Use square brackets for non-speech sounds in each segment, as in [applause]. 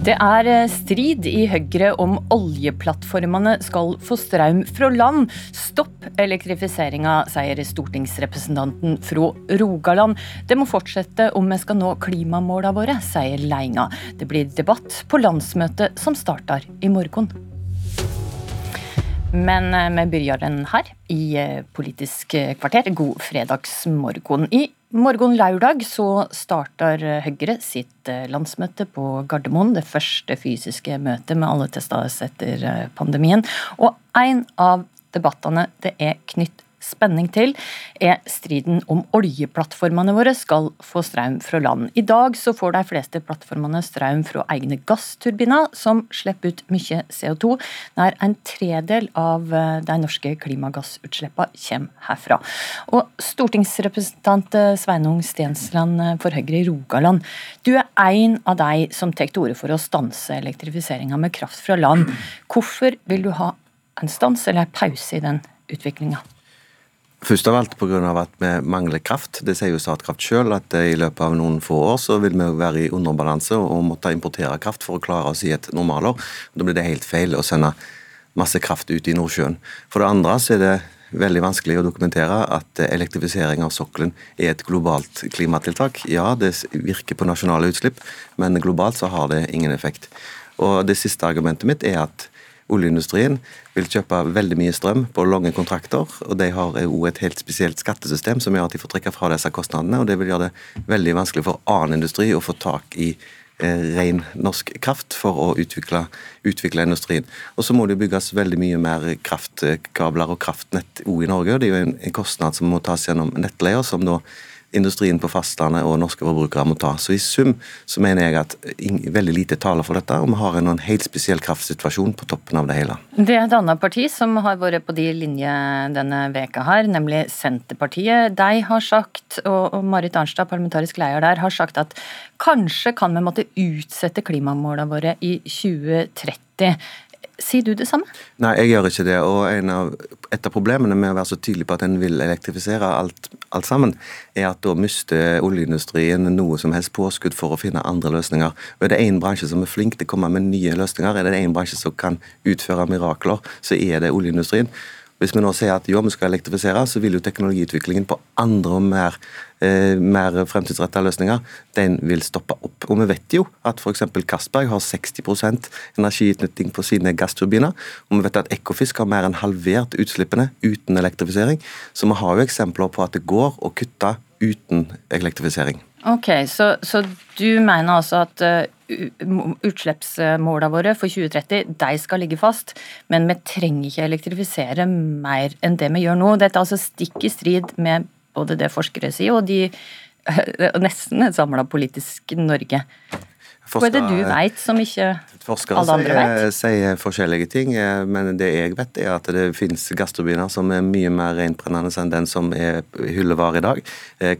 Det er eh, strid i Høyre om oljeplattformene skal få strøm fra land. Stopp elektrifiseringa, sier stortingsrepresentanten fra Rogaland. Det må fortsette om vi skal nå klimamåla våre, sier Leinga. Det blir debatt på landsmøtet som starter i morgen. Men eh, vi begynner den her, i eh, Politisk kvarter. God fredagsmorgen. I morgen lørdag så starter Høyre sitt eh, landsmøte på Gardermoen. Det første fysiske møtet med alle testes etter pandemien. Og en av debattene det er knytt spenning til, er striden om oljeplattformene våre skal få strøm fra land. I dag så får de fleste plattformene strøm fra egne gassturbiner, som slipper ut mye CO2. Nær en tredel av eh, de norske klimagassutslippene kommer herfra. Og stortingsrepresentant eh, Sveinung Stensland eh, for Høyre i Rogaland, du er en av de som tar til orde for å stanse elektrifiseringa med kraft fra land. Hvorfor vil du ha en stans eller en pause i den utviklinga? Først av alt pga. at vi mangler kraft. Det sier jo Statkraft selv at i løpet av noen få år så vil vi være i underbalanse og måtte importere kraft for å klare oss i et normalår. Da blir det helt feil å sende masse kraft ut i Nordsjøen. For det andre så er det veldig vanskelig å dokumentere at elektrifisering av sokkelen er et globalt klimatiltak. Ja, det virker på nasjonale utslipp, men globalt så har det ingen effekt. Og Det siste argumentet mitt er at Oljeindustrien vil kjøpe veldig mye strøm på lange kontrakter, og de har òg et helt spesielt skattesystem som gjør at de får trekke fra disse kostnadene. og Det vil gjøre det veldig vanskelig for annen industri å få tak i eh, ren norsk kraft for å utvikle, utvikle industrien. Og Så må det bygges veldig mye mer kraftkabler og kraftnett òg i Norge. og Det er jo en, en kostnad som må tas gjennom nettleier, som da industrien på fastlandet og norske forbrukere må ta. Så i sum så mener jeg at veldig lite taler for dette, og vi har en helt spesiell kraftsituasjon på toppen av det hele. Det er et annet parti som har vært på de linje denne veka her, nemlig Senterpartiet. De har sagt, og Marit Arnstad, parlamentarisk leder der, har sagt at kanskje kan vi måtte utsette klimamålene våre i 2030. Sier du det samme? Nei, jeg gjør ikke det. og av, Et av problemene med å være så tydelig på at en vil elektrifisere alt, alt, sammen, er at da mister oljeindustrien noe som helst påskudd for å finne andre løsninger. Og Er det én bransje som er flink til å komme med nye løsninger, er det én bransje som kan utføre mirakler, så er det oljeindustrien. Hvis vi nå sier at jo, vi skal elektrifisere, så vil jo teknologiutviklingen på andre og mer, eh, mer fremtidsrettede løsninger den vil stoppe opp. Og Vi vet jo at f.eks. Castberg har 60% energiutnytting på sine gassturbiner. Og vi vet at Ekofisk har mer enn halvert utslippene uten elektrifisering. Så vi har jo eksempler på at det går å kutte uten elektrifisering. Ok, Så, så du mener altså at uh, utslippsmåla våre for 2030 de skal ligge fast, men vi trenger ikke elektrifisere mer enn det vi gjør nå. Dette er altså stikk i strid med både det forskere sier, og de [laughs] nesten et samla politisk Norge. Hva er det du vet som ikke Forskere vet? sier forskjellige ting, eh, men det jeg vet er at det finnes gassturbiner som er mye mer reinbrennende enn den som er hyllevare i dag.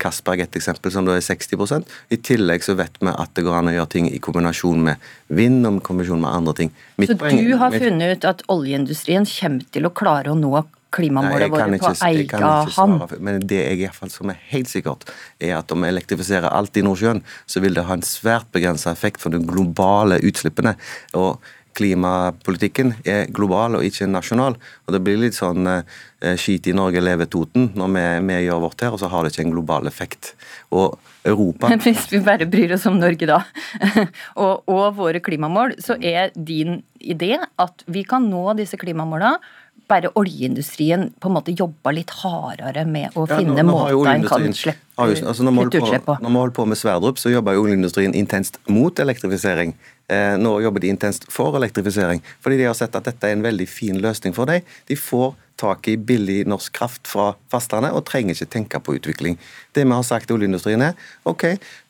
Castberg eh, er et eksempel som da er 60% I tillegg så vet vi at det går an å gjøre ting i kombinasjon med vind og kombinasjon med andre ting. Mitt så poeng, du har funnet ut at oljeindustrien kommer til å klare å nå klimamålet våre på egen hånd. Men det jeg i hvert fall som er helt sikkert, er at om vi elektrifiserer alt i Nordsjøen, så vil det ha en svært begrensa effekt for de globale utslippene. og Klimapolitikken er global og ikke nasjonal. Og Det blir litt sånn eh, skit i Norge, leve Toten, når vi, vi, gjør vårt her, og så har det ikke en global effekt. Og Europa Men [laughs] Hvis vi bare bryr oss om Norge, da, [laughs] og, og våre klimamål, så er din idé at vi kan nå disse klimamålene bare oljeindustrien på en måte jobba litt hardere med å ja, finne måter en kan slippe altså når, vi på, når vi holder på med Sverdrup, så jobber oljeindustrien intenst mot elektrifisering. Eh, nå jobber de intenst for elektrifisering, fordi de har sett at dette er en veldig fin løsning for dem. De får tak i billig norsk kraft fra fastlandet og trenger ikke tenke på utvikling. Det vi har sagt til oljeindustrien er ok,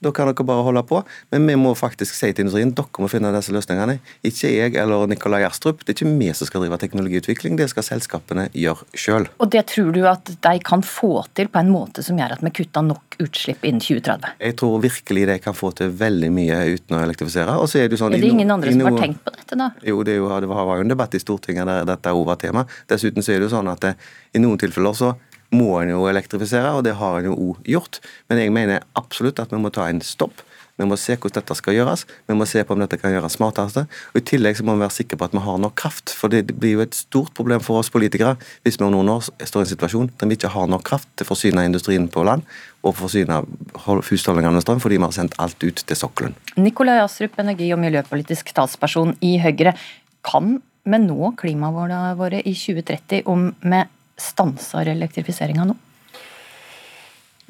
da kan dere bare holde på, men vi må faktisk si til industrien dere må finne disse løsningene. Ikke jeg eller Nikolai Astrup. Det er ikke vi som skal drive teknologiutvikling, det skal selskapene gjøre sjøl. Og det tror du at de kan få til på en måte som gjør at vi kutter nok utslipp innen 2030? Jeg tror virkelig de kan få til veldig mye uten å elektrifisere. Og så er det jo sånn... Er det ingen andre som har tenkt på dette, da? Jo, det, jo, det var jo en debatt i Stortinget der dette òg var tema. Dessuten så er det jo sånn at det, i noen tilfeller så må en jo elektrifisere, og det har en jo òg gjort. Men jeg mener absolutt at vi må ta en stopp. Vi må se hvordan dette skal gjøres, vi må se på om dette kan gjøres smarteste. Og I tillegg så må vi være sikre på at vi har nok kraft. For det blir jo et stort problem for oss politikere hvis vi om noen år står i en situasjon der vi ikke har nok kraft til å forsyne industrien på land og forsyne husholdningene med strøm fordi vi har sendt alt ut til sokkelen. Nikolai Astrup, energi- og miljøpolitisk talsperson i Høyre. Kan vi nå klimamålene våre i 2030 om vi stanser elektrifiseringa nå?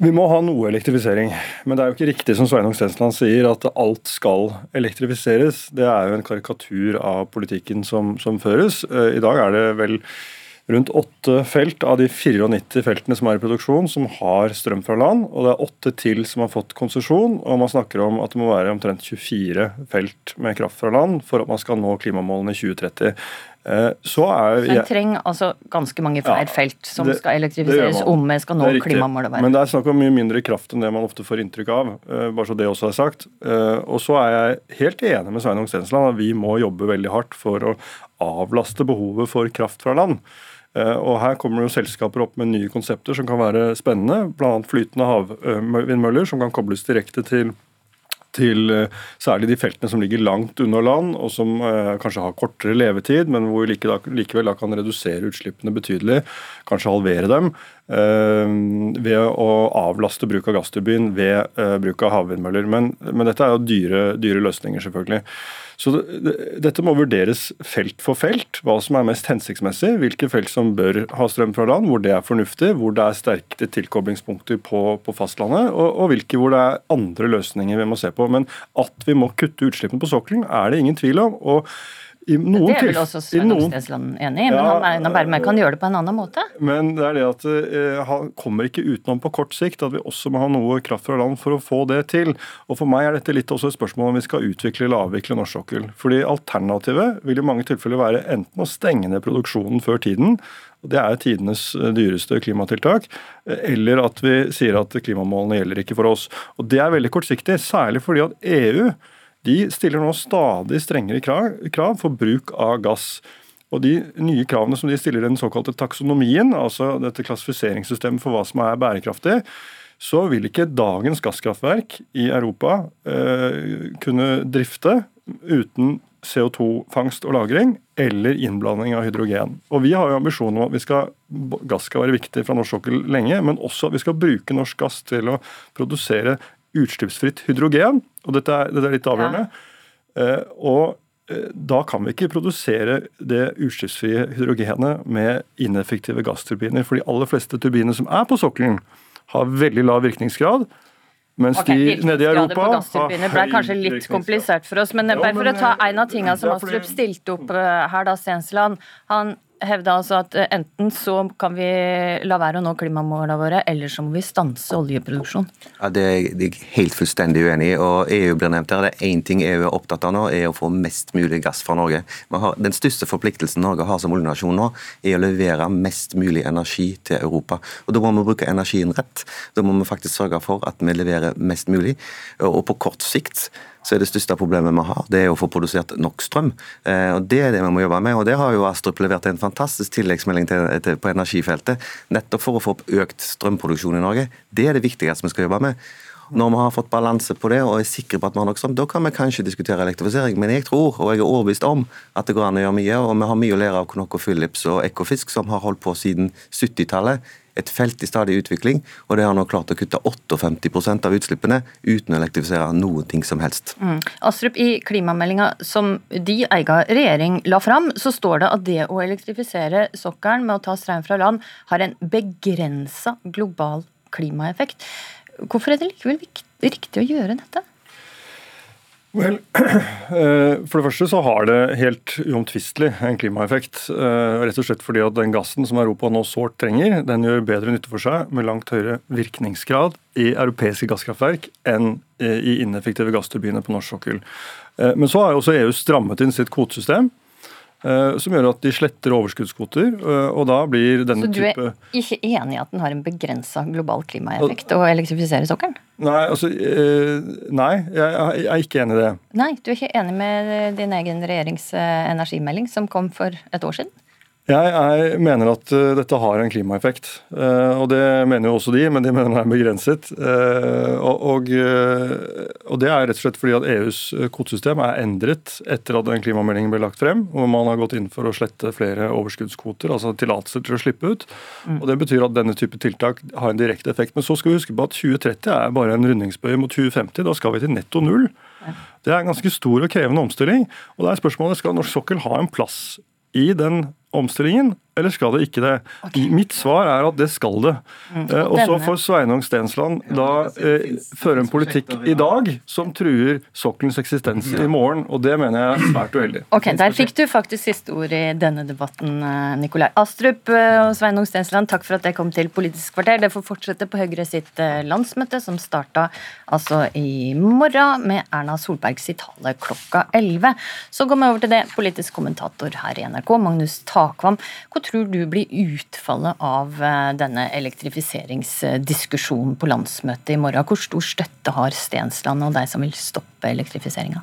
Vi må ha noe elektrifisering, men det er jo ikke riktig som Sveinung Stensland sier, at alt skal elektrifiseres. Det er jo en karikatur av politikken som, som føres. Eh, I dag er det vel rundt åtte felt av de 94 feltene som er i produksjon, som har strøm fra land. Og det er åtte til som har fått konsesjon. Og man snakker om at det må være omtrent 24 felt med kraft fra land for at man skal nå klimamålene i 2030. Eh, så er jeg, trenger altså ganske mange flere ja, felt som det, skal elektrifiseres om vi skal nå klimamålet. Men det er snakk om mye mindre kraft enn det man ofte får inntrykk av. Eh, bare så det også er sagt. Eh, og så er jeg helt enig med Sveinung Stensland at vi må jobbe veldig hardt for å avlaste behovet for kraft fra land. Og Her kommer jo selskaper opp med nye konsepter som kan være spennende, bl.a. flytende havvindmøller som kan kobles direkte til til eh, særlig de feltene som ligger langt unna land, og som eh, kanskje har kortere levetid, men hvor like da, likevel da kan redusere utslippene betydelig, kanskje halvere dem, eh, ved å avlaste bruk av gassturbin ved eh, bruk av havvindmøller. Men, men, dette er jo dyre, dyre løsninger, selvfølgelig. Så Dette må vurderes felt for felt, hva som er mest hensiktsmessig. Hvilke felt som bør ha strøm fra land, hvor det er fornuftig, hvor det er sterke tilkoblingspunkter på, på fastlandet, og, og, hvilke hvor det er andre løsninger vi må se på. Men at vi må kutte utslippene på sokkelen, er det ingen tvil om. og i noen det er vel også Sveinung Stensland enig i, men ja, han bare vi kan gjøre det på en annen måte? Men det er det at eh, han kommer ikke utenom på kort sikt at vi også må ha noe kraft fra land for å få det til. Og For meg er dette litt også et spørsmål om vi skal utvikle eller avvikle norsk sokkel. Fordi Alternativet vil i mange tilfeller være enten å stenge ned produksjonen før tiden, og det er tidenes eh, dyreste klimatiltak. Eh, eller at vi sier at klimamålene gjelder ikke for oss. Og Det er veldig kortsiktig, særlig fordi at EU de stiller nå stadig strengere krav, for bruk av gass. Og De nye kravene som de stiller i den såkalte taksonomien, altså dette klassifiseringssystemet for hva som er bærekraftig, så vil ikke dagens gasskraftverk i Europa eh, kunne drifte uten CO2-fangst og -lagring eller innblanding av hydrogen. Og Vi har jo ambisjonen om at skal, gass skal være viktig fra norsk sokkel lenge, men også at vi skal bruke norsk gass til å produsere utslippsfritt hydrogen, og dette er, dette er litt avgjørende. Ja. Eh, og eh, da kan vi ikke produsere det utslippsfrie hydrogenet med ineffektive gassturbiner. For de aller fleste turbiner som er på sokkelen, har veldig lav virkningsgrad. Mens okay, de nede i Europa har Det ble kanskje litt komplisert for oss, men bare for å ta en av tingene som Astrup stilte opp eh, her, da, Stensland. Han hevda altså at eh, enten så kan vi la være å nå klimamålene våre, eller så må vi stanse oljeproduksjon. Ja, Det er jeg helt fullstendig uenig i. og EU blir nevnt her. Det er én ting EU er opptatt av nå, er å få mest mulig gass fra Norge. Har, den største forpliktelsen Norge har som oljenasjon nå, er å levere mest mulig energi til Europa. Og Da må vi bruke energien rett. Da må vi faktisk sørge for at vi leverer mest mulig. Og på kort sikt så er det største problemet vi har, det er å få produsert nok strøm. Eh, og Det er det vi må jobbe med. og Det har jo Astrup levert en fantastisk tilleggsmelding til, til, på energifeltet, nettopp for å få opp økt strømproduksjon i Norge. Det er det viktigste vi skal jobbe med. Når vi har fått balanse på det og er sikre på at vi har nok strøm, da kan vi kanskje diskutere elektrifisering. Men jeg tror, og jeg er overbevist om, at det går an å gjøre mye. Og vi har mye å lære av Knock Phillips og Ekofisk, som har holdt på siden 70-tallet et felt i stadig utvikling, og det har nå klart å kutte 58% av utslippene uten å elektrifisere noen ting som helst. Mm. Astrup, I klimameldinga som de egen regjering la fram, så står det at det å elektrifisere sokkelen med å ta strøm fra land har en begrensa global klimaeffekt. Hvorfor er det likevel riktig å gjøre dette? Vel, [clears throat] eh, For det første så har det helt uomtvistelig en klimaeffekt. eh, Rett og slett fordi at den gassen som Europa nå sårt trenger, den gjør bedre nytte for seg med langt høyere virkningsgrad i europeiske gasskraftverk enn eh, i ineffektive gassturbiner på norsk sokkel. Men så har også EU strammet inn sitt kvotesystem. Eh, Som gjør at de sletter overskuddskvoter, eh, og da blir denne type Så du er ikke enig i at den har en begrensa global klimaeffekt å elektrifisere sokkelen? Nei, altså, eh, nei jeg, er ikke enig i det. Nei, du er ikke enig med din egen regjerings energimelding som kom for et år siden? Jeg jeg mener at uh, dette har en klimaeffekt, uh, og det mener jo også de, men de mener den er begrenset. Uh, og, og, Det er rett og slett fordi at EUs kvotesystem er endret etter at den klimameldingen ble lagt frem, hvor man har gått inn for å slette flere overskuddskvoter, altså tillatelser til å slippe ut. Mm. og Det betyr at denne type tiltak har en direkte effekt. Men så skal vi huske på at 2030 er bare en rundingsbøye mot 2050. Da skal vi til netto null. Det er en ganske stor og krevende omstilling. og da er spørsmålet Skal norsk sokkel ha en plass i den omstillingen, eller skal det ikke det? Okay. Mitt svar er at det skal det. Mm. Eh, og så får Sveinung Stensland da eh, føre en politikk i dag som truer sokkelens eksistens i morgen, og det mener jeg er svært uheldig. Ok, Der fikk du faktisk siste ord i denne debatten, eh, Nikolai Astrup og Sveinung Stensland. Takk for at det kom til Politisk kvarter. Det får fortsette på Høyre sitt landsmøte, som starta altså i morgen med Erna Solberg sitt tale klokka 11. Så går vi over til det, politisk kommentator her i NRK, Magnus Takvam. Hvor tror du blir utfallet av denne elektrifiseringsdiskusjonen på landsmøtet i morgen? Hvor stor støtte har Stensland og de som vil stoppe elektrifiseringa?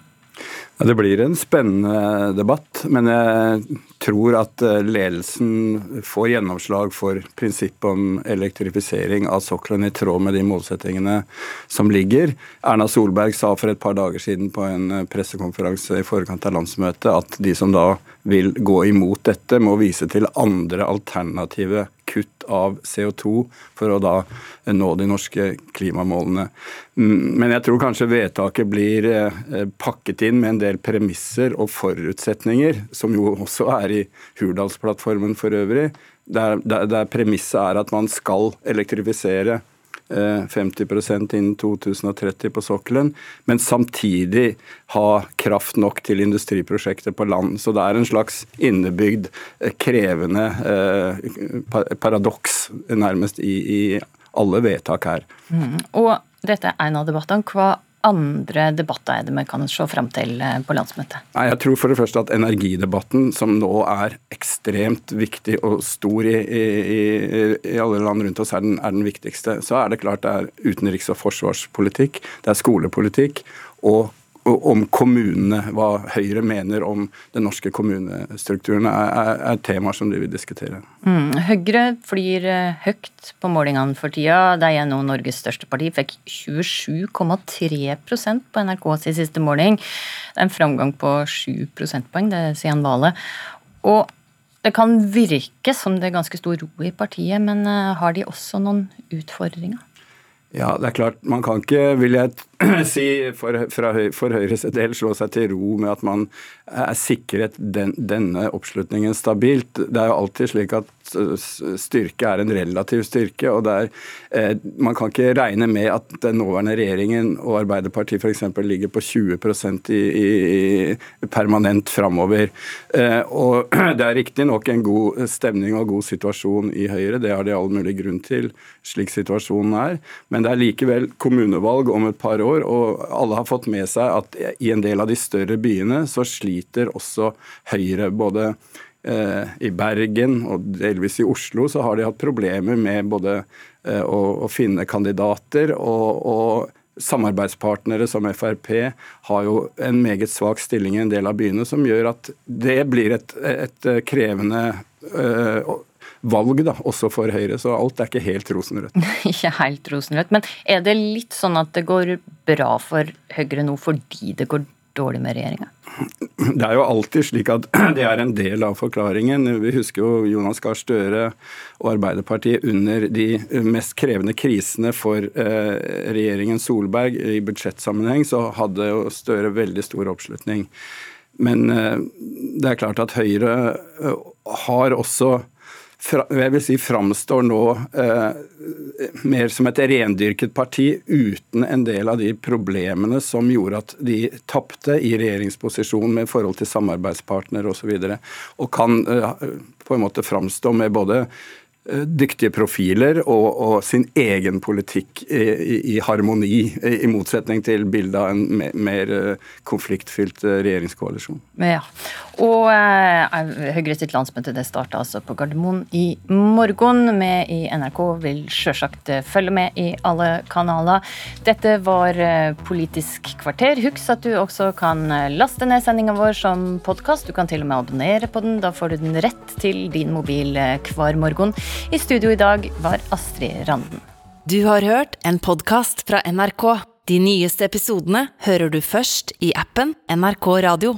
Det blir en spennende debatt, men jeg tror at ledelsen får gjennomslag for prinsippet om elektrifisering av sokkelen i tråd med de målsettingene som ligger. Erna Solberg sa for et par dager siden på en pressekonferanse i forkant av landsmøtet at de som da vil gå imot dette, må vise til andre alternative kutt av CO2 for å da nå de norske klimamålene. Men jeg tror kanskje vedtaket blir pakket inn med en del premisser og forutsetninger, som jo også er i Hurdalsplattformen for øvrig, der, der, der premisset er at man skal elektrifisere 50% innen 2030 på sokkelen, men samtidig ha kraft nok til industriprosjekter på land. Så det er en slags innebygd, krevende paradoks nærmest i, i alle vedtak her. Mm. Og dette er en av debattene. Hva andre debatter er det vi kan se fram til på landsmøtet? Nei, jeg tror for det første at energidebatten, som nå er ekstremt viktig og stor i, i, i alle land rundt oss, er den, er den, viktigste. Så er det klart det er utenriks- og forsvarspolitikk, det er skolepolitikk og om kommunene, hva Høyre mener om den norske kommunestrukturen, er, er, er temaer som de vil diskutere. Mm. Høyre flyr høyt på målingene for tida. Det er nå Norges største parti. Fikk 27,3 på NRK sin siste måling. Det er en framgang på 7 prosentpoeng, det sier han Vale. Og det kan virke som det er ganske stor ro i partiet, men har de også noen utfordringer? Ja, det er klart. Man kan ikke, vil jeg [clears throat] si, for, fra, for Høyres del slå seg til ro med at man er sikret den, denne oppslutningen stabilt. Det er jo alltid slik at styrke er en relativ styrke. og er, eh, Man kan ikke regne med at den nåværende regjeringen og Arbeiderpartiet f.eks. ligger på 20 i, i permanent framover. Eh, og [clears throat] det er riktignok en god stemning og god situasjon i Høyre, det har de all mulig grunn til, slik situasjonen er. Men det er likevel kommunevalg om et par år, og alle har fått med seg at i en del av de større byene så sliter også Høyre. både i Bergen og delvis i Oslo så har de hatt problemer med både å, å finne kandidater og, og samarbeidspartnere som Frp har jo en meget svak stilling i en del av byene, som gjør at det blir et, et krevende uh, valg da, også for Høyre. Så alt er ikke helt rosenrødt. [laughs] ikke helt rosenrødt. Men er det litt sånn at det går bra for Høyre nå fordi det går dårlig med regjeringa? Det er jo alltid slik at [clears throat] det er en del av forklaringen. Vi husker jo Jonas Gahr Støre og Arbeiderpartiet under de mest krevende krisene for regjeringen Solberg. I budsjettsammenheng så hadde jo Støre veldig stor oppslutning. Men det er klart at Høyre har også jeg vil si framstår nå eh, mer som et rendyrket parti uten en del av de problemene som gjorde at de tapte i regjeringsposisjon med forhold til samarbeidspartnere osv. Og, så og kan eh, på en måte framstå med både dyktige profiler og, og, sin egen politikk i, i, i, harmoni, i motsetning til bildet av en mer, mer eh, konfliktfylt eh, regjeringskoalisjon. Ja, og eh, Høyre sitt landsmøte det starta altså på Gardermoen i morgen. Vi i NRK vil sjølsagt følge med i alle kanaler. Dette var Politisk kvarter. Husk at du også kan laste ned sendinga vår som podkast. Du kan til og med abonnere på den. Da får du den rett til din mobil hver morgen. I studio i dag var Astrid Randen. Du har hørt en podkast fra NRK. De nyeste episodene hører du først i appen NRK Radio.